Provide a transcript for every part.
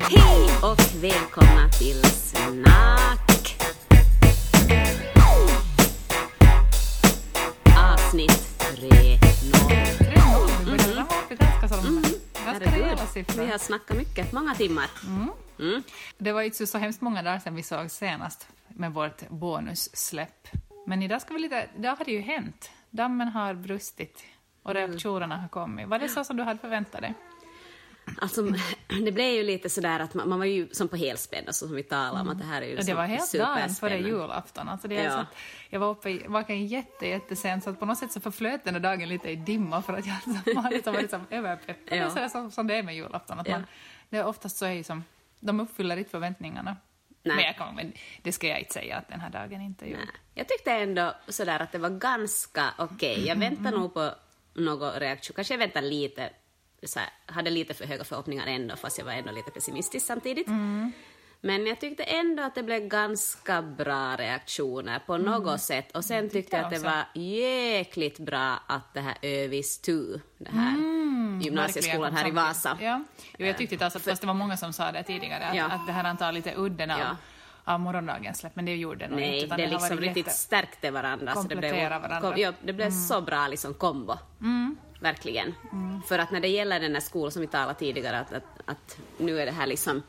Hej och välkomna till Snack! Avsnitt 3.0. Tre noll, vi upp i ganska, ganska rejäla vi har snackat mycket, många timmar. Mm. Det var ju inte så hemskt många dagar sedan vi såg senast med vårt bonussläpp. Men idag ska vi lite, idag har det ju hänt. Dammen har brustit och Mm. reaktionerna har kommit. Var det så som du hade förväntat dig? Alltså, det blev ju lite sådär att man, man var ju som på helspänn, alltså, som vi talade om, att det här är ju Ja, det var helt dagen före julafton. Alltså det är Ja. så att jag var uppe jätte, jättesent så att på något sätt så förflöt den dagen lite i dimma för att jag liksom har liksom varit som överpeppad. Ja. Det är så som, som det är med julafton. Att man, det är oftast så är ju som, de uppfyller inte förväntningarna. Nej. Men, jag kan, men det ska jag inte säga att den här dagen inte gjorde. Jag tyckte ändå sådär att det var ganska okej. Jag väntar nog på någon reaktion. Kanske jag väntar lite, så här, hade lite för höga förhoppningar ändå, fast jag var ändå lite pessimistisk samtidigt. Men jag tyckte ändå att det blev ganska bra reaktioner på något sätt. Och sen tyckte jag att det var jäkligt bra att det här Övis 2, det här gymnasieskolan här i Vasa. Ja. Jo, jag tyckte alls att, fast det var många som sa det tidigare, att, Ja. att det här antar lite udden av, Ja. av morgondagens släpp, men det gjorde det nog Nej, inte. utan det liksom riktigt jätte- stärkte varandra. så det blev, varandra. Kom, ja, det blev så bra liksom kombo. Verkligen. För att när det gäller den här skolan som vi talade tidigare, att, att, att nu är det här liksom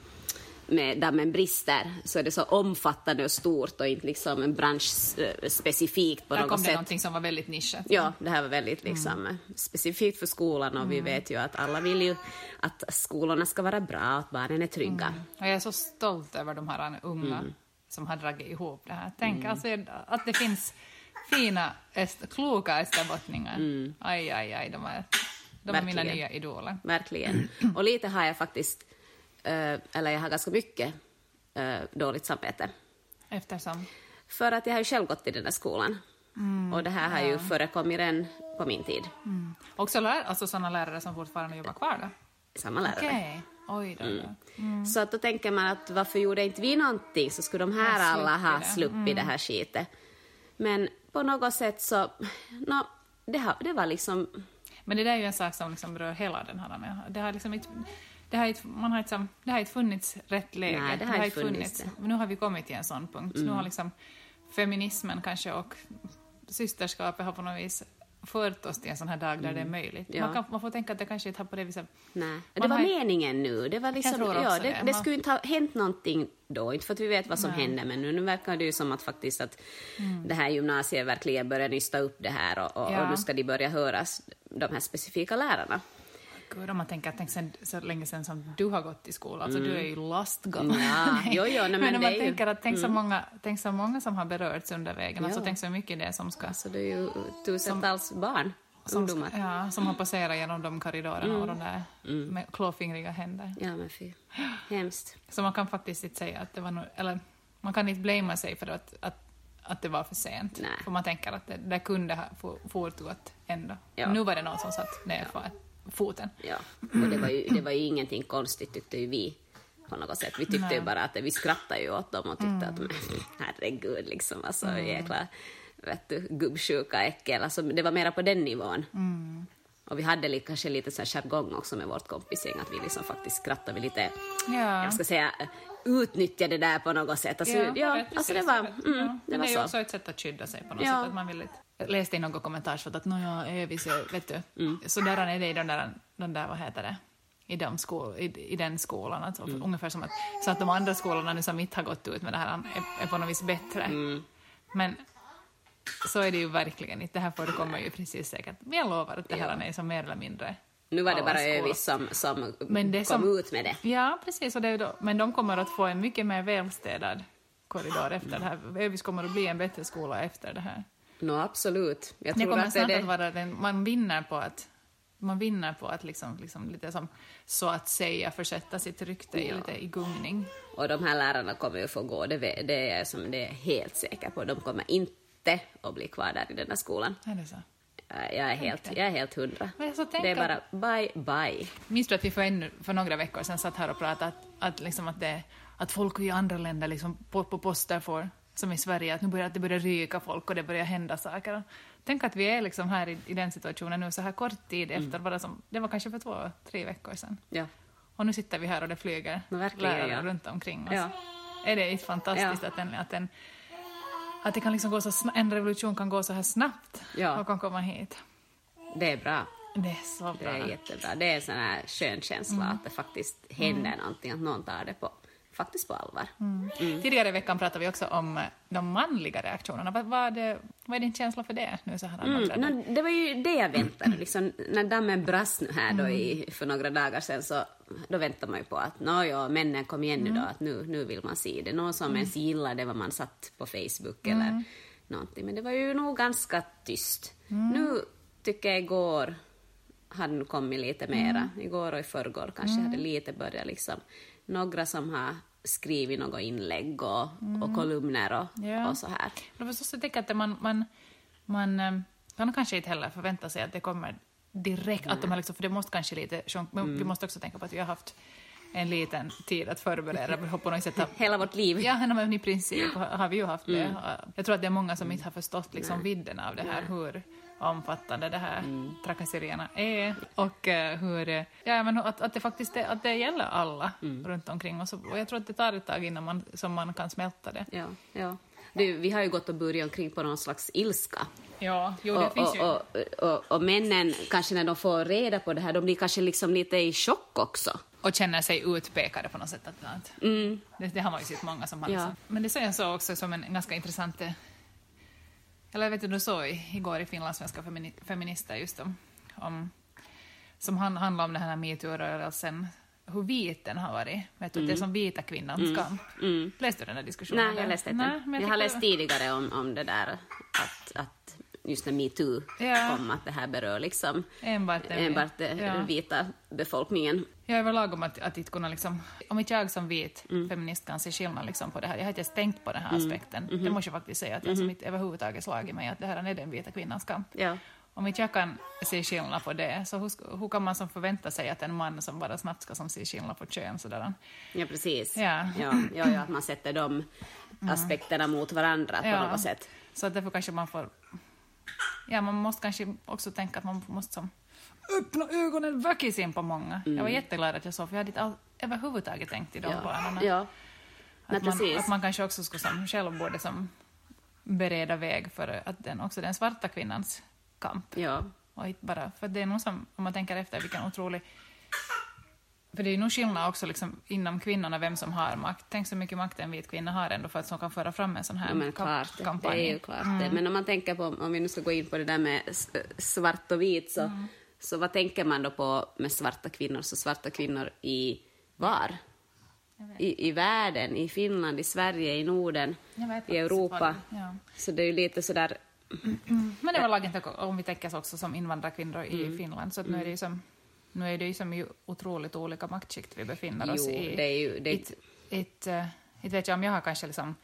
med dammen brister, så är det så omfattande och stort och inte liksom en bransch eh, på Där något kom det sätt. någonting som var väldigt nischat. Ja, det här var väldigt liksom, eh, specifikt för skolan och vi vet ju att alla vill ju att skolorna ska vara bra, att barnen är trygga. Och jag är så stolt över de här unga Mm. som har dragit ihop det här. Tänk alltså att det finns fina, öst, kloka österbottningar. Aj, aj, aj, de är, de är mina Mm. Nya idoler. Verkligen. Och lite har jag faktiskt, eller jag har ganska mycket dåligt samvete. Eftersom, För att jag har ju själv gått i den där skolan. Och det här har ju förekommit redan på min tid. också lär, alltså sådana lärare som fortfarande jobbar kvar då? Samma lärare. Okej, oj då. då. Så att då tänker man att varför gjorde inte vi någonting så skulle de här Ja, alla ha sluppit det. sluppit det här skitet. Men på något sätt så, no, det, har, det var liksom, Men det där är ju en sak som liksom berör hela den här... Det har liksom inte, det har inte, man har inte, det har inte funnits rätt läge. Nej, det har inte funnits det. Men nu har vi kommit till en sån punkt. Nu har liksom feminismen kanske och systerskapet har på något vis fört oss till en sån här dag där det är möjligt. Ja. Man, kan, man får tänka att det kanske inte har på det viset... nej. Det var har- meningen nu. Det var liksom, ja, det, det. det skulle inte ha hänt någonting då, inte för att vi vet vad som Nej. hände, men nu, nu verkar det ju som att faktiskt att det här gymnasiet verkligen börjar nysta upp det här och, och, Ja. och nu ska de börja höras, de här specifika lärarna. Gud, om man tänker att tänk sen, så länge sen som du har gått i skolan, alltså du är ju lost. Mm. Ja, jo, jo, nej, men men om man är ju- Mm. tänker att tänk, så många, tänk så många som har berörts under vägen, alltså Ja. tänk så mycket det som ska Alltså det är ju tusentals barn, som, ungdomar. ja, som har passerat genom de korridorerna och de där med klåfingriga händer. Ja, men fy. Hemskt. Så man kan faktiskt inte säga att det var nog, eller man kan inte blamea sig för att, att, att det var för sent. Nej. För man tänker att det, det kunde ha for- fortgått ändå. Ja. Nu var det någon som satt ner för foten. Ja, och det var, ju, det var ju ingenting konstigt tyckte ju vi på något sätt. Vi tyckte ju bara att vi skrattade ju åt dem och tyckte att men, herregud liksom alltså jäkla vet du, gubbsjuka äckel. Alltså, det var mera på den nivån. Och vi hade kanske lite så här jargong också med vårt kompisgäng att vi liksom faktiskt skrattade vi lite, Ja. jag ska säga utnyttjade det där på något sätt. Alltså, ja, jag vet alltså det var, mm, ja. det var det är ju så. också ett sätt att skydda sig på något Ja. sätt. Att man vill inte... Jag läste i något kommentarsfält att nåja, Övis, är- vet du, Mm. så där är det i den där, den där, vad heter det, i, de skol, i, i den skolan. Alltså, Mm. Ungefär som att, så att de andra skolorna nu som inte har gått ut med det här är, är på något vis bättre. Mm. Men så är det ju verkligen inte. Det här förekommer ju precis säkert. Men jag lovar att det här Ja. är som mer eller mindre Nu var det bara. Övis som, som Men det kom som- ut med det. Ja, precis. Och det är då, men de kommer att få en mycket mer välstädad korridor efter det här. Övis kommer att bli en bättre skola efter det här. No, absolut. Jag Det tror kommer att det, snart är att det. vara den, man vinner på att man vinner på att liksom, liksom lite som så att säga försätta sitt rykte i Ja. lite i gungning. Och de här lärarna kommer ju få gå, det, det är jag som det är helt säker på. De kommer inte att bli kvar där i den här skolan. Är det så? Jag är helt, jag är helt hundra. Det är bara bye, bye. Minns du att vi för, ännu, för några veckor sedan satt här och pratade att, att, liksom att, det, att folk i andra länder liksom på, på poster får, som i Sverige, att nu börjar att det börjar ryka folk och det börjar hända saker. Tänk att vi är liksom här i, i den situationen nu så här kort tid efter, bara som, det var kanske för två, tre veckor sedan. Ja. Och nu sitter vi här och det flyger lärare ja. runt omkring oss. Ja. Är det inte fantastiskt att, den, att, den, att det kan liksom gå så en revolution kan gå så här snabbt Ja. och kan komma hit? Det är bra. Det är så Det bra. är jättebra. Det är en sån här skön känsla att det faktiskt händer någonting, att någon tar det på, faktiskt på allvar. Tidigare i veckan pratade vi också om eh, de manliga reaktionerna. Vad, vad, är, vad är din känsla för det nu så här Mm, mm. no, det var ju det jag väntade. Liksom, när dammen brast nu här då i, för några dagar sedan så då väntar man ju på att ja, männen kom igen nu då, att nu, nu vill man se det. Någon som ens gillade vad man satt på Facebook eller någonting. Men det var ju nog ganska tyst. Nu tycker jag igår hade nu kommit lite mera. Igår och i förrgår kanske hade lite börjat liksom. Några som har skrivit något inlägg och, och kolumner och, Ja. och så här. Jag jag tänker att man, man, man eh, kan kanske inte heller förvänta sig att det kommer direkt, att de här liksom, för det måste kanske lite sjunka, men vi måste också tänka på att vi har haft en liten tid att förbereda, på något sätt Hela vårt liv. Ja, men i princip har vi ju haft det. Jag tror att det är många som inte har förstått liksom vidden av det här, hur omfattande det här trakasserierna är och eh, hur, eh, ja men att, att det faktiskt är, att det gäller alla runt omkring oss och jag tror att det tar ett tag innan man, som man kan smälta det. Ja, ja. Du, vi har ju gått och burit omkring på någon slags ilska. Ja, jo det och, finns ju. och, och, och männen, kanske när de får reda på det här, de blir kanske liksom lite i chock också. Och känner sig utpekade på något sätt. Att, att, det, det har man ju sett många som har. Ja. liksom. Men det såg jag så också som en ganska intressant... Eller jag vet inte, du såg igår i Finlandssvenska femini, feminister just om, om som han, handlar om den här metoo-rörelsen, hur vit den har varit. Vet du, Det är som vita kvinnans kamp. Läste du den där diskussionen? Nej, jag läste inte. Nej, jag, jag har läst tidigare om, om det där att, att just när metoo Ja. kom, att det här berör liksom Enbart enbart den ja. vita befolkningen. Jag är överlag om att, att inte kunna liksom, om inte jag som vit Mm. feminist kan se skillnad liksom på det här, jag har inte ens tänkt på den här aspekten. Mm-hmm. Det måste jag faktiskt säga, att jag som inte överhuvudtaget slagit mig att det här är den vita kvinnans kamp. Ja. Om inte jag kan se skillnad på det, så hur, hur kan man som förvänta sig att en man som bara snabbt ska som se skillnad på kön sådär? ja, precis. Ja. Ja, ja, att man sätter de aspekterna mot varandra på Ja. något sätt. Så därför kanske man får... Ja, man måste kanske också tänka att man måste som öppna ögonen väkisin på många. Jag var jätteglad att jag såg, för jag hade inte all, överhuvudtaget tänkt i de Mm. Ja, banorna. ja. Nej, Att man, att man kanske också skulle som själv borde som bereda väg för att den, också den svarta kvinnans kamp. Ja. Och inte bara, för det är nog som, om man tänker efter, vilken otrolig... För det är nog skillnad också liksom, inom kvinnorna vem som har makt. Tänk så mycket makt en vit kvinna har ändå för att som kan föra fram en sån här Ja, men klart, det kampanj. är ju klart det. Men om man tänker på, om vi nu ska gå in på det där med svart och vit, så, så vad tänker man då på med svarta kvinnor? Så svarta kvinnor i var? I, I världen, i Finland, i Sverige, i Norden, i Europa. vad- ja. Så det är ju lite sådär, Men det var lagen om vi tänker oss också som invandrarkvinnor i Finland, så nu är det ju som nu är det ju som otroligt olika maktskikt vi befinner oss Jo, i. det är ju- det- Ett, ett, eh, inte vet jag om jag har kanske liksom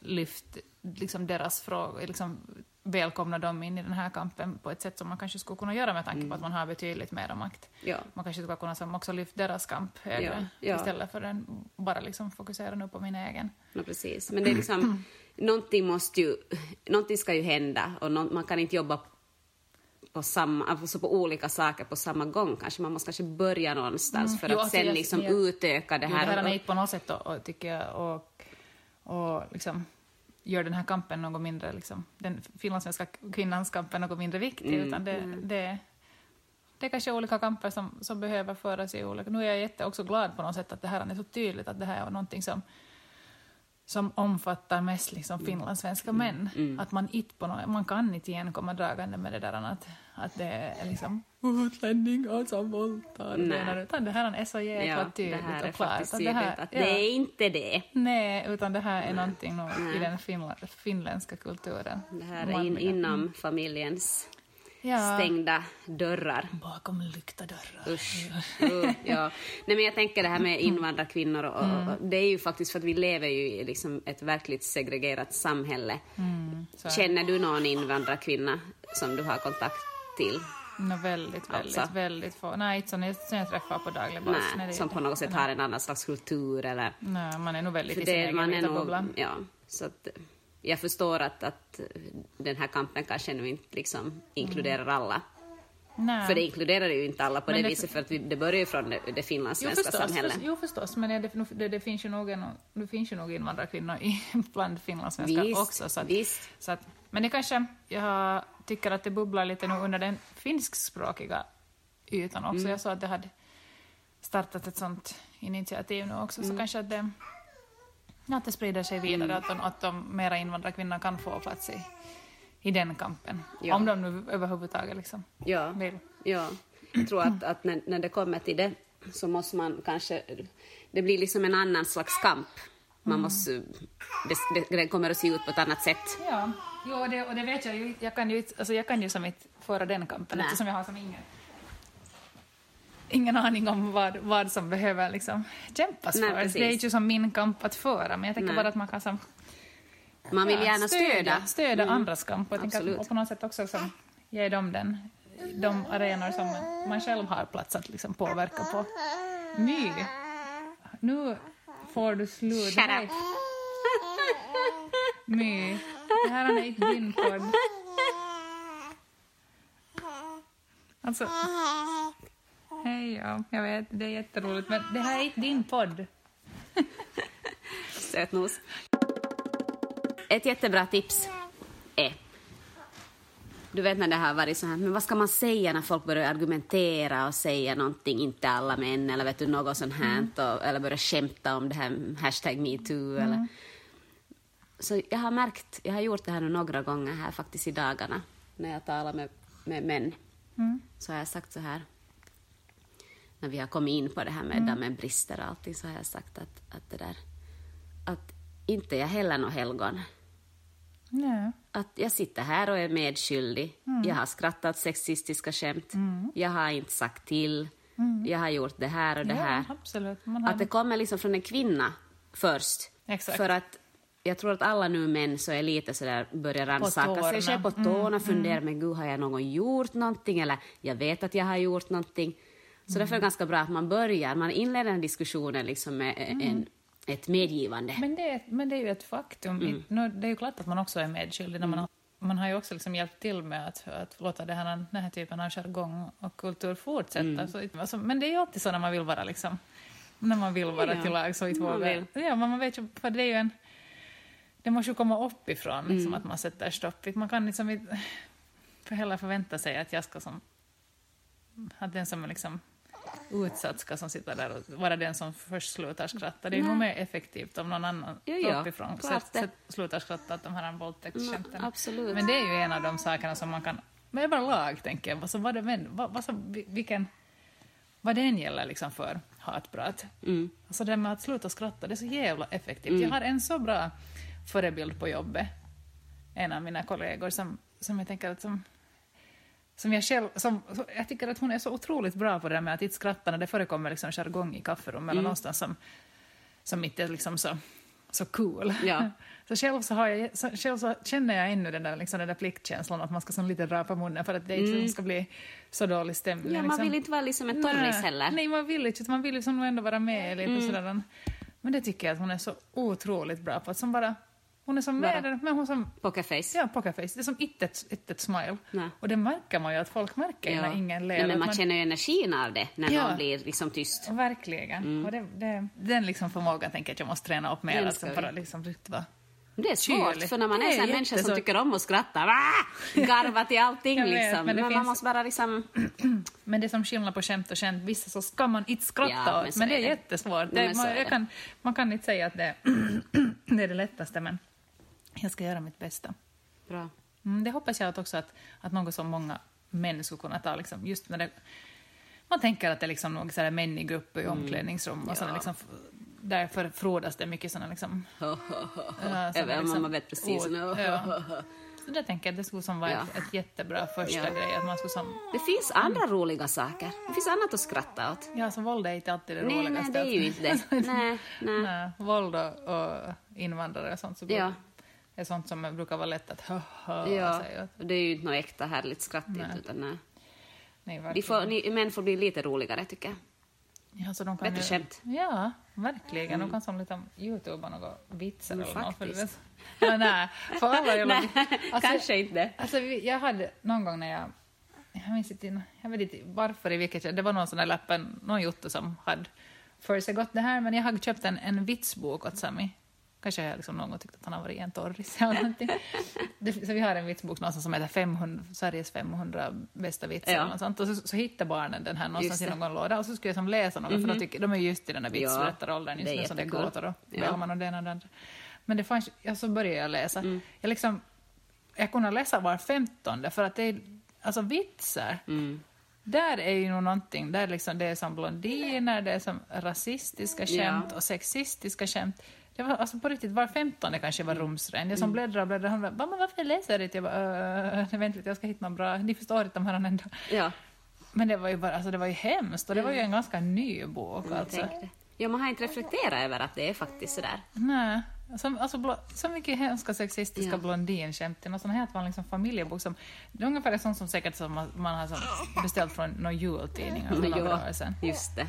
lyft liksom deras frågor, liksom välkomna dem in i den här kampen på ett sätt som man kanske skulle kunna göra med tanke på att man har betydligt mer makt. ja. Man kanske skulle kunna som också lyfta deras kamp högre Ja, ja. istället för att bara liksom fokusera nu på min egen. No, precis. Men det är liksom, någonting måste ju, någonting ska ju hända och nå- man kan inte jobba på, samma, alltså på olika saker på samma gång kanske. Man måste kanske börja någonstans för Jo, att sen jag- liksom jag- utöka det Jo, här. det här är på något sätt, och, och, tycker jag, och, och liksom gör den här kampen något mindre, liksom, den finlandssvenska kvinnans kamp är något mindre viktig, Mm, utan det, det, det är kanske olika kamper som, som behöver föras i olika... Nu är jag jätte också glad på något sätt att det här är så tydligt, att det här är någonting som som omfattar mest liksom finlandssvenska män. Att man, inte på något, man kan inte igen komma dragande med det där att, att det är liksom utlänningar som våldtar. Nej. det Utan det här är så jäkla ja, det tydligt här är och klart. att tydligt här- att ja. det är inte det. Nej, utan det här är någonting nog i Nej. den finländska kulturen. Det här är in, inom familjens ja. stängda dörrar. Bakom lyckta dörrar. Usch. Uh, ja. Nej, men jag tänker det här med invandrarkvinnor, och, Mm. och, det är ju faktiskt för att vi lever ju i liksom ett verkligt segregerat samhälle. Mm. Känner du någon invandrarkvinna som du har kontakt till? No, väldigt, väldigt, Alltså. väldigt få. Nej, inte som jag, som jag träffar på daglig basis. Nej, som på något sätt har en annan slags kultur eller... Nej, man är nog väldigt i sin egen man är lilla nog, bubbla. ja, så att jag förstår att, att den här kampen kanske nu inte liksom inkluderar alla. Nej. För det inkluderar ju inte alla på Men det det- viset, för att vi, det börjar ju från det, det Jo finlandssvenska förstås, samhället. jo förstås, men det, det, det, finns ju en, det finns ju nog invandrarkvinnor i, bland finlandssvenskar Visst, också. Så att, visst. Så att, men det kanske, jag tycker att det bubblar lite nu under den finskspråkiga ytan också. Mm. Jag såg att det hade startat ett sånt initiativ nu också, Mm. så kanske att det, att det sprider sig vidare, att, de, att de mera invandrarkvinnor kan få plats i, i den kampen. Ja. Om de nu överhuvudtaget liksom Ja, vill. ja. Jag tror att, att när, när det kommer till det så måste man kanske... Det blir liksom en annan slags kamp. Man Mm. måste... Det, det, kommer att se ut på ett annat sätt. Ja, jo, och, det, och det vet jag ju. Jag kan ju, alltså jag kan ju som inte föra den kampen Nej. eftersom jag har som ingen, ingen aning om vad, vad som behöver liksom kämpas Nej, för. precis. Det är ju som min kamp att föra, men jag tänker Nej. bara att man kan som, Man vill gärna stödja. stödja andras kamp och, att- och på något sätt också som, ge dem den, de arenor som man själv har plats att liksom påverka på. My, nu får du sluta. Shut up. My, det här är inte din podd. Alltså, ja, jag vet, det är jätteroligt, men det här är inte din podd. Sötnos. Ett jättebra tips är... Du vet när det har varit så här, men vad ska man säga när folk börjar argumentera och säga någonting, inte alla män, eller vet du, något sånt här, och, eller börjar skämta om det här hashtag metoo, eller... Så jag har märkt, jag har gjort det här nu några gånger här faktiskt i dagarna, när jag talar med, med män, så har jag sagt så här, när vi har kommit in på det här med mm. med brister och allting, så har jag sagt att, att det där, att inte jag heller något helgon. Nej. Att jag sitter här och är medskyldig. Jag har skrattat sexistiska skämt. Jag har inte sagt till. Jag har gjort det här och det Ja, här. har... Att det kommer liksom från en kvinna först. Exakt. För att jag tror att alla nu män så är lite sådär, börjar rannsaka sig själv på tårna, fundera, men gud, har jag någon gjort någonting? Eller jag vet att jag har gjort någonting. Så därför är det ganska bra att man börjar, man inleder den diskussionen liksom med en, ett medgivande. Men, det är, men det är ju ett faktum. Mm. Nu, det är ju klart att man också är medskyldig. När man, har, man har ju också liksom hjälpt till med att, att låta det här, den här typen av jargong och kultur fortsätta. Mm. Så, alltså, men det är ju alltid så när man vill vara liksom, när man vill vara Ja, till lag så inte vågar. vill. Ja, men man vet ju, för det är ju en... Det måste ju komma uppifrån, liksom, Mm. att man sätter stopp. Man kan liksom inte för heller förvänta sig att jag ska som... Att den som liksom utsatt ska som sitta där och vara den som först slutar skratta. Det är nog mer effektivt om någon annan Jo, jo, uppifrån sätt, det. slutar skratta åt de här våldtäktsskämten. Mm, absolut. Men det är ju en av de sakerna som man kan... Men överlag tänker jag, alltså, vad, det, men, vad, vad, vilken, vad den gäller liksom för hatprat. Mm. Alltså det med att sluta skratta, det är så jävla effektivt. Jag har en så bra förebild på jobbet, en av mina kollegor som, som jag tänker att som, som jag själv, som, jag tycker att hon är så otroligt bra på det där med att inte skratta när det förekommer liksom jargong i kafferummet eller någonstans som, som inte är liksom så, så cool. Ja. Så själv så, har jag, så, själv så känner jag ännu den där, liksom den där pliktkänslan att man ska som lite rapa munnen för att det inte ska bli så dålig stämning. Ja, man liksom. vill inte vara liksom en torris heller. Nej, man vill inte. Man vill liksom ändå vara med lite Mm. sådär. Men det tycker jag att hon är så otroligt bra på. Att som bara, hon är som med där, men hon som, Pokerface. ja, pokerface. Det är som inte ett, inte ett smile. Nej. Och det märker man ju att folk märker när ingen ler. Nej, men att man känner ju energin av det när Ja. någon blir liksom tyst. Verkligen. Mm. Och det, det, den liksom förmågan tänker jag att jag måste träna upp mer. Den vi. bara liksom riktigt vara... Det är svårt, Kylig. för när man är är en människa som tycker om att skratta, va? garva till allting vet, liksom. men Men, man finns- måste bara liksom... Men det är som skillnad på skämt och skämt. Vissa så ska man inte skratta Ja, men åt, men det är det. jättesvårt. Nej, Det, så man, kan, man kan inte säga att det, det är det lättaste, men jag ska göra mitt bästa. Bra. Mm, det hoppas jag att också att, att något som många män skulle kunna ta, liksom, just när det, man tänker att det är liksom några så här män i grupp i omklädningsrum och Ja. sådär, liksom, därför frodas det mycket sådana liksom, Ho, ho, ho, ho. Ja, så Jag det är vet, liksom mamma vet precis. ord, ja. Så det tänker jag det skulle som vara Ja. ett, ett jättebra första Ja. grej, att man skulle som, Det finns andra roliga saker. Det finns annat att skratta åt. ja, så våld är inte alltid det Nej, nej, roligaste. det är ju inte det. Nej, nej. Nej, våld och, och invandrare och sånt så Ja. Är sånt som brukar vara lätt att hö, hö, Ja, och det är ju inte något äkta härligt skratt Nej. utan nej. Nej, De får, ni, män får bli lite roligare tycker jag. ja, så de kan Bättre ju- skämt. Ja, verkligen. De kan som lite youtuba några vitsar Mm, eller något. För faktiskt. det- Ja, nej, för alla jävla... Nej, kanske inte. Alltså, jag hade någon gång när jag... jag minns inte, jag vet inte varför i vilket, det var någon sån där lappen, någon jotto som hade för sig gott det här, men jag har köpt en, en vitsbok åt Sami. Kanske jag liksom någon gång tyckt att han har varit en torris eller någonting. Det, så vi har en vitsbok någonstans som heter 500, Sveriges 500 bästa vitsar Ja. något sånt. Och så, så hittar barnen den här någonstans i. Mhm. någon låda och så skulle jag som läsa något, för de, tycker, de är just i den där Ja, vitsberättaråldern just det är nu, som det är gåtor och Ja. Och det ena och det andra. Men det fanns, ja, så började jag läsa. Mm. Jag liksom, jag kunde läsa var femtonde för att det är, alltså vitsar, Mm. där är ju nog någonting, där liksom det är som blondiner, det är som rasistiska Ja. skämt och sexistiska skämt. Det var alltså på riktigt var femtonde kanske var Mm. rumsren. Jag som bläddrar och bläddrar, han bara, "Mamma, varför läser jag det? Jag bara, äh, vänta lite, jag ska hitta något bra. Ni förstår inte de här ändå. Ja, Men det var ju bara, alltså det var ju hemskt och det var ju en ganska ny bok alltså. Ja, man har inte reflekterat över att det är faktiskt sådär. Nej. Som, alltså, blo- så mycket hemska sexistiska Ja. blondinskämt. Är någon sån här liksom, familjebok som... Det är ungefär sånt som säkert som man, man har som beställt från någon jultidning för några Ja, år sedan. just det.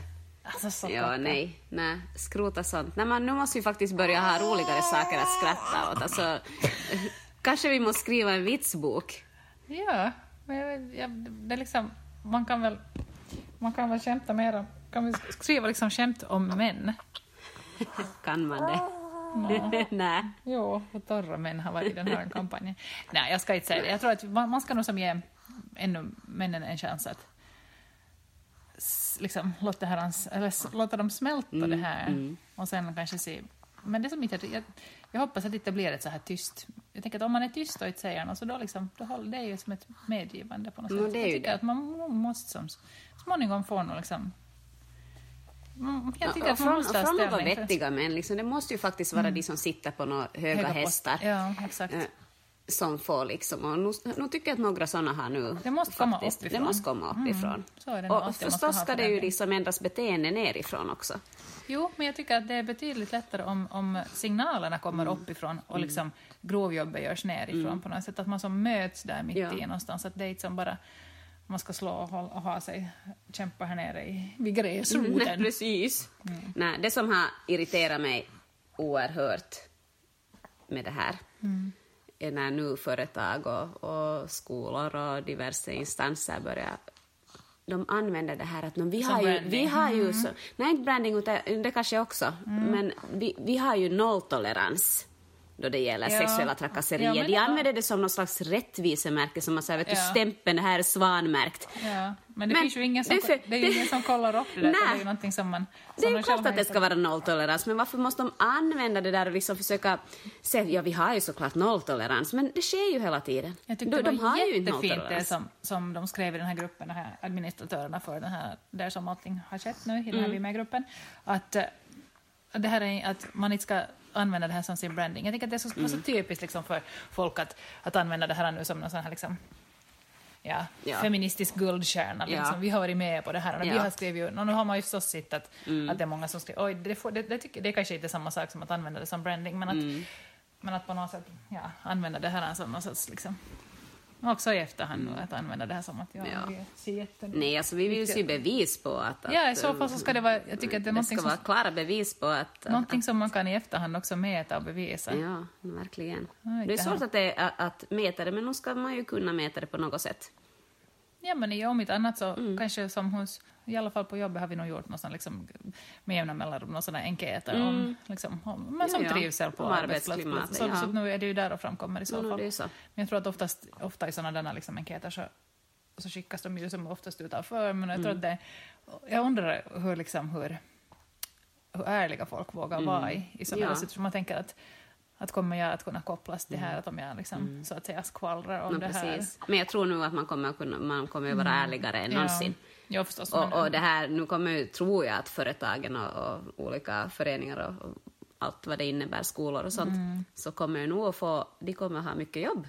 Alltså så Ja, nej, nej, skrota sånt. Nej, men nu måste vi faktiskt börja ha roligare saker att skratta åt. Alltså, kanske vi måste skriva en vitsbok. Ja, men jag, jag, det är liksom... Man kan väl, man kan väl skämta mera. Kan vi skriva liksom skämt om män? Kan man det? nej. Jo, och torra män har varit i den här kampanjen. Nej, jag ska inte säga det. Jag tror att man, man ska nog som ge ännu männen en chans att liksom låta, det här, ans- eller låta dem smälta Mm, det här och sen kanske se. Men det som inte, jag, jag hoppas att det inte blir ett så här tyst. Jag tänker att om man är tyst och inte säger något så då liksom, då håller det ju som ett medgivande på något Mm, sätt. det är jag tycker det. att man må- måste som småningom få något liksom Mm, Jag tycker att man från, måste ha från ställning. för- vettiga män, liksom, det måste ju faktiskt vara de som sitter på några höga, höga hästar. Ja, exakt. Som får liksom, och nu, nu tycker jag att några sådana här nu Det måste komma faktiskt, uppifrån. Det måste komma uppifrån. så är det och förstås ska det ju liksom ändras beteende nerifrån också. Jo, men jag tycker att det är betydligt lättare om, om signalerna kommer Mm. uppifrån och liksom grovjobbet görs nerifrån på något sätt. Att man som möts där mitt Ja. i någonstans. Att det är inte som bara man ska slå och, hålla- och ha sig, kämpa här nere i, vid gräsroten. Nej, precis. Nej, det som har irriterat mig oerhört med det här är när nu företag och, och skolor och diverse instanser börjar de använder det här att "Nå, vi Som har ju, vi har ju så, nej inte branding utan det kanske också, men vi, vi har ju nolltolerans då det gäller Ja. sexuella trakasserier. Ja, De det- använder det som någon slags rättvisemärke, som man säger, vet du, Ja. stämpeln, det här är svanmärkt. Ja, men det Men finns ju ingen som, det är det är ju det- ingen som kollar upp det utan Det är Nej. ju någonting som man... Det som är de ju klart att det ska vara nolltolerans, men varför måste de använda det där och liksom försöka säga ja, vi har ju såklart nolltolerans, men det sker ju hela tiden. Jag tyckte de, det de var har ju inte jättefint det som, som de skrev i den här gruppen, de här administratörerna för den här, där som allting har skett nu i den Mm. här Vimeo-gruppen, att eh, det här är att man inte ska använda det här som sin branding. Jag tycker att det är så, Mm. så typiskt liksom för folk att, att använda det här nu som någon sån här liksom, ja, Ja. feministisk guldstjärna. Ja. Liksom. Vi har varit med på det här. Och vi Ja. Mm. har skrivit, och nu har man ju förstås sett att, att det är många som skriver, oj, det, får, det, det, tycker, det är kanske inte samma sak som att använda det som branding, men att, Mm. men att på något sätt ja, använda det här som någon sorts liksom, också i efterhand nu, att använda det här som att ja, Mm. Ja. ser jätte... Nej, alltså vi vill ju se bevis på att... att Ja, i så fall så ska det vara, jag tycker att det är det ska någonting vara som, klara bevis på att... någonting som man kan i efterhand också mäta och bevisa. Ja, verkligen. Jag Det är svårt att, det, att, att mäta det, men nu ska man ju kunna mäta det på något sätt. Ja, men om inte annat så Mm. kanske som hos, i alla fall på jobbet har vi nog gjort någon sån liksom, med jämna mellanrum, någon sån här enkäter om, liksom, om men som Mm. Ja, ja. trivsel på arbetsplatsen. Så, ja. så nu är det ju där och framkommer i så No, no, fall. är så. Men jag tror att oftast, ofta i sådana där liksom enkäter så, så skickas de ju som oftast utanför, men jag tror Mm. att det, jag undrar hur, liksom, hur, hur ärliga folk vågar vara i, i sådana Mm. Ja. situationer. Man tänker att att kommer jag att kunna kopplas till det här, att om jag liksom, så att säga skvallrar om Men, det här. Mm. precis. men jag tror nu att man kommer kunna, man kommer att vara ärligare än någonsin. Ja, förstås. Och, och det här, nu kommer ju, tror jag att företagen och, och olika föreningar och, och allt vad det innebär, skolor och sånt, Mm. så kommer nog att få, de kommer ha mycket jobb.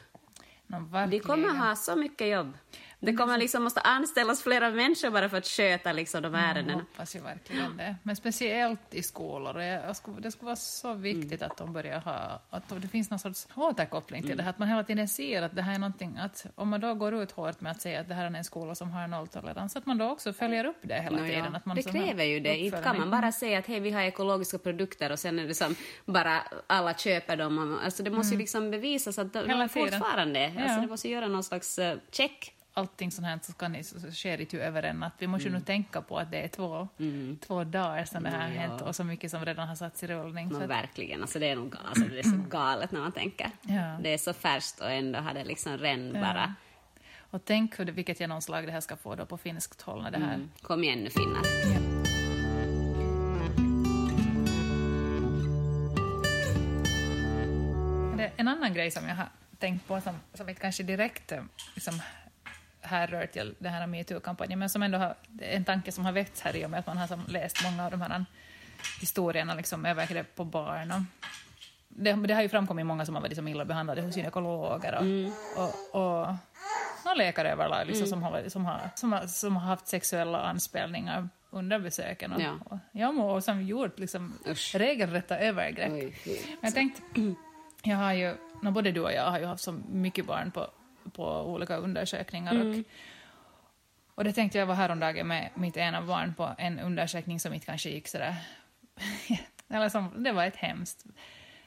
No, De kommer ha så mycket jobb. Det kommer liksom måste anställas flera människor bara för att sköta liksom de Jag ärendena. hoppas ju verkligen det. Men speciellt i skolor. Jag, jag skulle, det skulle vara så viktigt att de börjar ha... Att det finns någon sorts återkoppling till det här. Att man hela tiden ser att det här är någonting... Att om man då går ut hårt med att säga att det här är en skola som har nolltolerans, att man då också följer upp det hela Nå ja, tiden. Att man det som har kräver ju det. Inte kan man bara säga att hej, vi har ekologiska produkter och sen är det som bara alla köper dem. Alltså det måste ju liksom bevisas att de, Mm. Tiden. fortfarande... Ja. Alltså det måste göra någon slags eh, check allting sånt här så, kan så sker det ju över en natt. Vi måste ju nog tänka på att det är två, två dagar sedan det här Mm. Ja. hänt och så mycket som redan har satts i rullning. Men verkligen, alltså det är nog alltså det är så galet när man tänker. Ja. Det är så färskt och ändå har det liksom redan bara... och tänk hur det, vilket genomslag det här ska få då på finskt håll när det här Mm. Kom igen nu finnar. Ja. En annan grej som jag har tänkt på som, som inte kanske direkt eh, liksom, härrör till den här metoo-kampanjen, men som ändå har, en tanke som har väckts här i och med att man har läst många av de här historierna, liksom övergrepp på barn. Och det, det har ju framkommit många som har varit liksom illa behandlade hos gynekologer och, Mm. och, och några läkare överlag liksom, som, har, som, har, som, har, som har haft sexuella anspelningar under besöken. Och, Ja. och, ja, och som gjort liksom, Usch. regelrätta övergrepp. Oj, jag tänkte, jag har ju, no, både du och jag har ju haft så mycket barn på, på olika undersökningar. Mm. Och, och det tänkte jag var häromdagen med mitt ena barn på en undersökning som inte kanske gick sådär... Eller som, det var ett hemskt,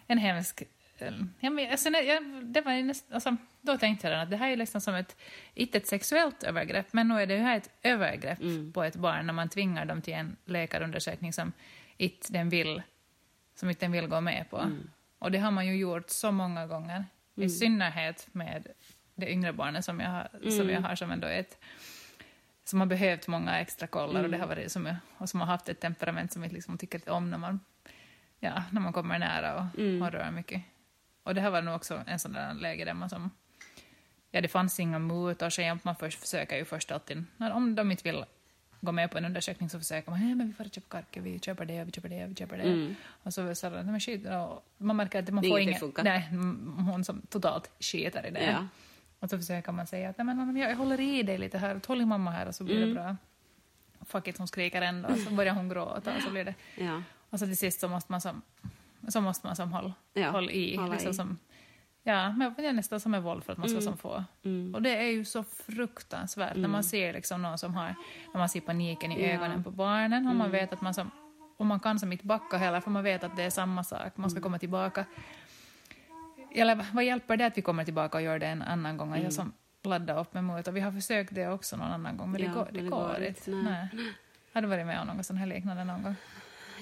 en hemsk... eh, Ja, men, alltså, jag, det var näst, alltså, då tänkte jag att det här är liksom som ett, inte ett sexuellt övergrepp, men nu är det ju här ett övergrepp på ett barn när man tvingar dem till en läkarundersökning som inte den vill, som inte den vill gå med på. Och det har man ju gjort så många gånger, i synnerhet med det yngre barnet som jag har, som, jag har som ändå är ett som har behövt många extra kollar och, det har varit som, och som har haft ett temperament som vi liksom tycker om när man, ja, när man kommer nära och, och rör mycket. Och det här var nog också en sån där läge där man som, ja det fanns inga mutor så man först försöker ju först alltid, när, om de inte vill gå med på en undersökning så försöker man, nej men vi får köpa karke, vi köper det, vi köper det, vi köper det. Och så så nej men skit, och man märker att man får funkar. nej, hon som totalt skiter i det. Ja. Och så försöker man säga att nej, men jag håller i dig lite här, håll i mamma här och så blir Mm. det bra. Fuck it, hon skriker ändå och så börjar hon gråta och så blir det... Ja. Och så till sist så måste man som, så måste man som håll, Ja, håll i. hålla liksom i. Som, ja, men det är nästan som en våld för att man ska Mm. som få. Och det är ju så fruktansvärt när man ser liksom någon som har, när man ser paniken i Ja. ögonen på barnen och man vet att man som, och man kan som inte backa heller för man vet att det är samma sak, man ska komma tillbaka. Eller vad hjälper det att vi kommer tillbaka och gör det en annan gång? Jag som laddar upp med mot och vi har försökt det också någon annan gång men Ja, det går, det det går går inte. nej. Nej. Har du varit med om något sånt här liknande någon gång?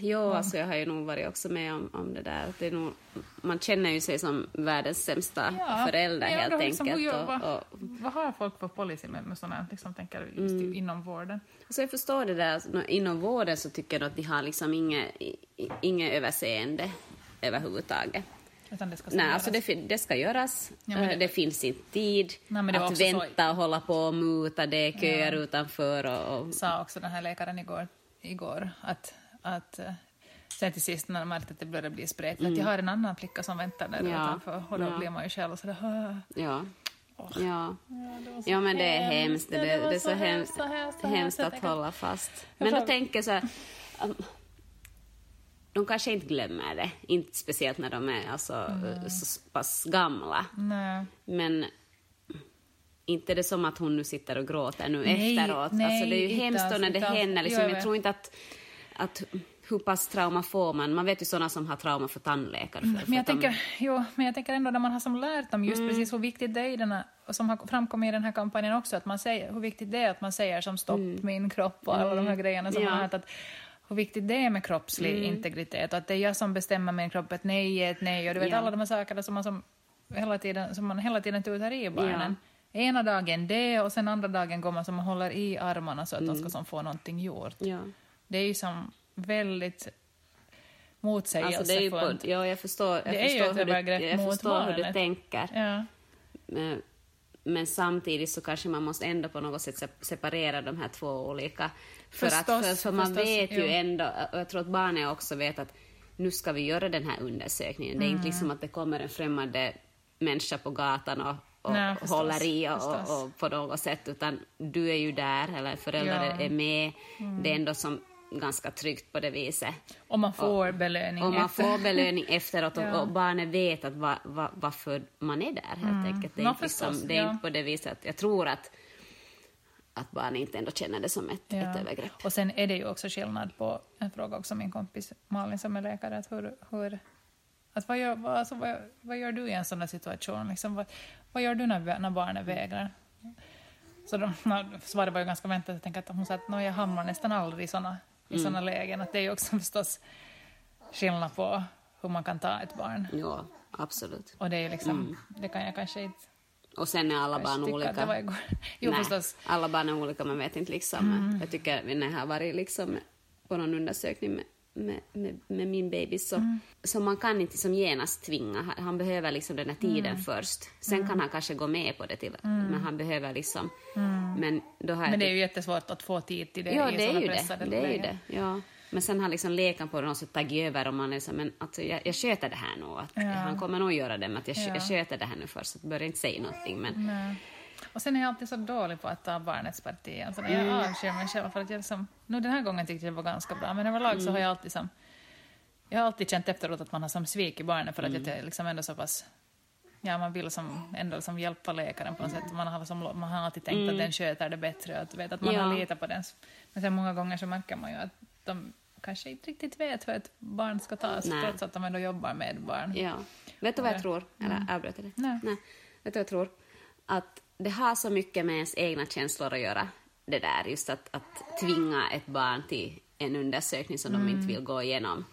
Jo, alltså jag har ju nog varit också med om, om det där. Det är nog, man känner ju sig som världens sämsta förälder Ja, helt liksom, enkelt. Och, vad, och, vad har folk för policy med, med sådana, liksom, tänker just Mm. inom vården? alltså jag förstår det där, inom vården så tycker jag att de har liksom inget, inget överseende överhuvudtaget. Utan det ska Nej, alltså det, det ska göras. Ja, Eh, det- det... finns inte tid Nej, att också så- vänta och hålla på och muta. Det är köer utanför och, och sa också den här läkaren igår, igår att, att eh, sen till sist när de märkte att det började bli spretigt, att jag har en annan flicka som väntar där Mm. Ja, utanför och då ja. blir man ju själv sådär "Åh." ja. Ja. Ja, så ja, men det är hemskt. Det, Ja, det, det är så hemskt, hemskt, så hemskt, så hemskt Jag att hålla fast. Men då tänker jag så här, um, de kanske inte glömmer det, inte speciellt när de är alltså, så pass gamla. Nej. Men inte det som att hon nu sitter och gråter nu Nej, efteråt. nej, alltså det är ju hemskt alls, då när det inte händer. Liksom, Jag jag tror inte att, att hur pass trauma får man? Man vet ju sådana som har trauma för tandläkare. För, för Men jag, att de- tänker, jo, men jag tänker ändå när man har som lärt dem just precis hur viktigt det är i den här, och som har framkommit i den här kampanjen också, att man säger, hur viktigt det är att man säger som stopp min kropp och alla de här grejerna som Ja. man har hört att hur viktigt det är med kroppslig integritet och att det är jag som bestämmer min kropp, ett nej är ett nej och du vet Ja. alla de här sakerna som man, som hela tiden, som man hela tiden tutar i barnen. Ena dagen det och sen andra dagen går man som man håller i armarna så att de ska som få någonting gjort. Ja. Det är ju som väldigt Alltså det är ju motsägelsefullt. på, ja, jag förstår, jag Det förstår, hur, du, jag förstår hur du tänker. Ja. Men, men samtidigt så kanske man måste ändå på något sätt se- separera de här två olika. För, att, Förstås, för, för man förstås, vet ju jo. ändå, och jag tror att barnen också vet att nu ska vi göra den här undersökningen. Det är inte Mm. liksom att det kommer en främmande människa på gatan och, och Nej, förstås, håller i och, och, på något sätt, utan du är ju där, eller föräldrar Ja. Mm. är med. Det är ändå som ganska tryggt på det viset. Och man får belöning Och man efter. får belöning efteråt och, Ja. och barnet vet att va, va, varför man är där helt enkelt. Det är, inte, liksom, förstås, det är ja. inte på det viset att jag tror att, att barnet inte ändå känner det som ett, Ja. ett övergrepp. Och sen är det ju också skillnad på, en fråga också min kompis Malin som är läkare, att hur, hur att vad, gör, vad, alltså, vad, vad gör du i en sån här situation? Liksom, vad, vad gör du när, när barnet vägrar? Så de, svaret var ju ganska väntat. Jag tänker att hon sa att jag hamnar nästan aldrig i såna, i Mm. såna lägen. Att det är också förstås skillnad på hur man kan ta ett barn. Ja, absolut. Och det är liksom, det kan jag kanske inte Och sen är alla barn olika. Jo, Nej, förstås. alla barn är olika, man vet inte liksom. Jag tycker när jag har varit liksom på någon undersökning med, med, med, med min baby så, så man kan inte som genast tvinga. Han- behöver liksom den här tiden först. Sen kan han kanske gå med på det till, men han behöver liksom... Men då har Men det är ju jättesvårt att få tid till det Ja, i det är ju det. det, är ju det. Ja. Men sen har liksom leken på något sätt tagit över och man är så, men alltså, jag, jag sköter det här nu. Att Ja. Han kommer nog göra det, men att jag, Ja. jag sköter det här nu först. Så börja inte säga någonting. Men, Nej. Och sen är jag alltid så dålig på att ta barnets parti. Alltså jag Mm. avskyr mig själv för att jag liksom, nu den här gången tyckte jag det var ganska bra, men överlag Mm. så har jag alltid som, jag har alltid känt efteråt att man har som svikit barnet för att Mm. jag är liksom ändå så pass, ja man vill som, ändå som hjälpa läkaren på något sätt. Man har, som, man har alltid tänkt att den sköter det bättre att, vet, att man Mm. Ja. har litat på den. Men sen många gånger så märker man ju att de kanske inte riktigt vet hur ett barn ska tas, Nej. trots att de ändå jobbar med barn. ja. Vet du vad jag Ja. tror? Eller avbröt jag det? Nej. Nej. Vet du vad jag tror? Att det har så mycket med ens egna känslor att göra. Det där, just att, att tvinga ett barn till en undersökning som de inte vill gå igenom.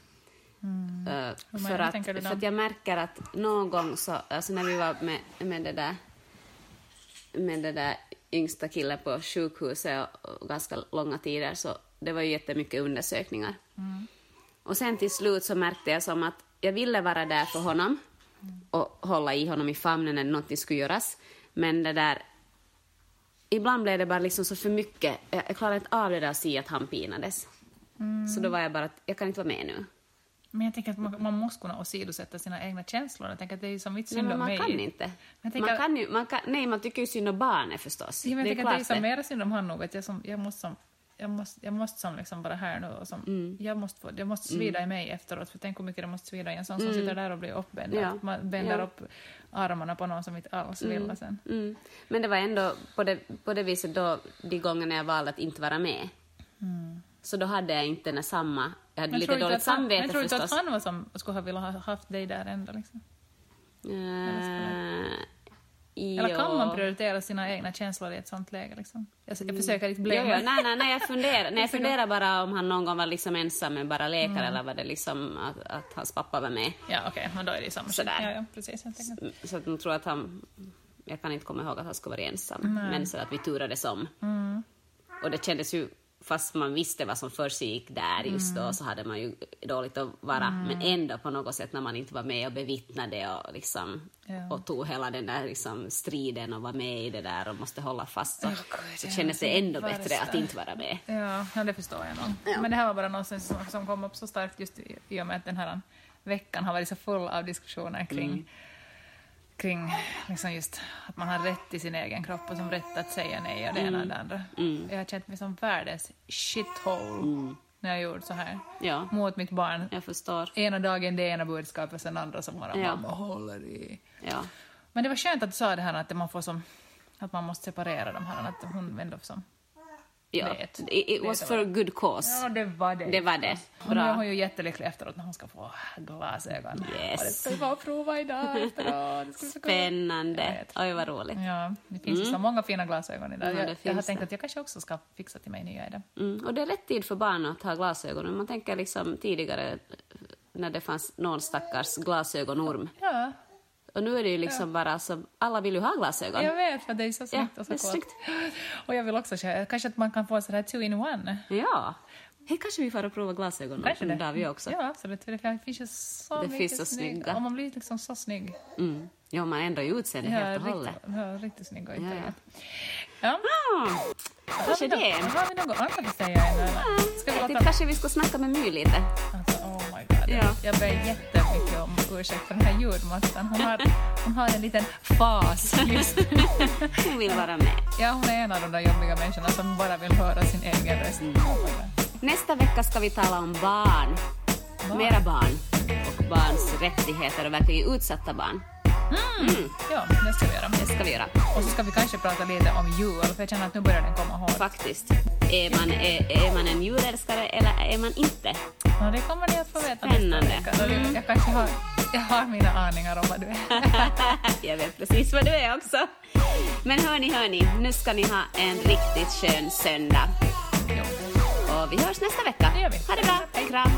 Uh, Hur för, att, för att jag märker att någon gång så, alltså när vi var med, med det där med det där yngsta killen på sjukhuset och, ganska långa tider så det var ju jättemycket undersökningar. Och sen till slut så märkte jag som att jag ville vara där för honom och hålla i honom i famnen när någonting skulle göras. Men det där... Ibland blev det bara liksom så för mycket. Jag, klarade inte av det där att se att han pinades. Så då var jag bara att jag kan inte vara med nu. Men jag tänker att man, man måste kunna åsidosätta sina egna känslor. Jag tänker att det är ju som mitt synd om man mig. kan inte. Tänker, Man kan ju, man kan, nej, man tycker ju synd om barnet förstås. ja, men jag det är tänker att det är som mera synd om. Att jag, som, jag måste som, jag måste, jag måste som liksom vara här nu och som, Mm. jag måste, få, jag måste svida i mig efteråt. För tänk hur mycket det måste svida i en sån som sitter där och blir uppbänd. Mm. Ja. Man bänder Ja. upp armarna på någon som inte alls vill. Och sen. Mm. Men det var ändå på det, på det viset då, de gångerna jag valde att inte vara med. Så då hade jag inte den samma... Jag hade Men lite dåligt han- samvete Men tror du inte att förstås. han var som skulle ha velat ha haft dig där ändå? Liksom? Eller kan man prioritera sina egna känslor i ett sånt läge? Liksom? Jag, jag försöker inte Jo, jo, nej, nej, nej, jag funderar, nej, jag funderar bara om han någon gång var liksom ensam med bara läkare Mm. eller var det liksom att, att hans pappa var med. Ja, okej, men då är det ju samma. Sådär. Ja, ja, precis. Tänker. Så att jag tror att han... Jag kan inte komma ihåg att han skulle vara ensam, men så att vi turades om. Mm. Och det kändes ju, fast man visste vad som försiggick där just Mm. då, så hade man ju dåligt att vara, men ändå på något sätt när man inte var med och bevittnade och, liksom, Ja. och tog hela den där liksom, striden och var med i det där och måste hålla fast, så, Åh, Gud, så kändes det ändå värsta. bättre att inte vara med. Ja, ja, det förstår jag nog. Ja. Men det här var bara något som, som kom upp så starkt just i, i och med att den här veckan har varit så full av diskussioner kring, Mm. Kring liksom just att man har rätt i sin egen kropp och som rätt att säga nej och det ena och det andra. Mm. Jag har känt mig som världens shithole när jag gjorde så här Ja, mot mitt barn. jag förstår. Ena dagen det ena budskapet, sen andra som bara Ja. mamma håller i. Ja. Men det var skönt att du sa det här att man får som att man måste separera de här, att hon ändå som Ja, Vet. it, it was Vet for a good cause. Ja, det var det. Det var det. Och nu är Bra. hon ju jättelycklig efteråt när hon ska få glasögon. Yes. Och det ska vi bara prova idag efteråt. Det Spännande. Oj, vad roligt. Ja, det finns ju så många fina glasögon idag. Mm. Ja, det jag, jag har tänkt det. att jag kanske också ska fixa till mig nya idag. Mm. Och det är rätt tid för barn att ha glasögon. Man tänker liksom tidigare när det fanns någon stackars glasögonorm. Ja, Och nu är det ju liksom bara så, alla vill ju ha glasögon. jag vet för det är så snyggt Ja, och så coolt. snyggt. Och jag vill också köra, kanske att man kan få sådär two in one. Ja. Hej, kanske vi får och prova glasögon Kanske det. där vi också. Ja, absolut. För det finns ju så Det mycket finns så snygg- snygga. Och man blir liksom så snygg. Mm. Ja, man ändrar ju utseende helt och hållet. ja, riktigt snygg och Ja, inte ja. ja. Ah, kanske det. Har vi något annat att säga eller? Ska vi låta... kanske vi ska snacka med My lite. Alltså, oh my god. Ja. Jag ber jättemycket om ursäkt för den här ljudmattan. Hon har, hon har en liten fas just nu. Hon vill vara med. Ja, hon är en av de där jobbiga människorna som bara vill höra sin egen röst. Mm. Nästa vecka ska vi tala om barn. Barn. Mera barn. Och barns rättigheter och verkligen utsatta barn. Ja, det ska vi göra. Det ska vi göra. Och så ska vi kanske prata lite om jul, för jag känner att nu börjar den komma hårt. Faktiskt. Är man, är, är man en julälskare eller är man inte? Ja, det kommer ni att få veta Spännande. nästa vecka. Vi- Jag kanske har Jag har mina aningar om vad du är. jag vet precis vad du är också. Men hörni, hörni, nu ska ni ha en riktigt skön söndag. Jo, Och vi hörs nästa vecka. det gör vi. Ha det bra. Kram.